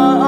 oh.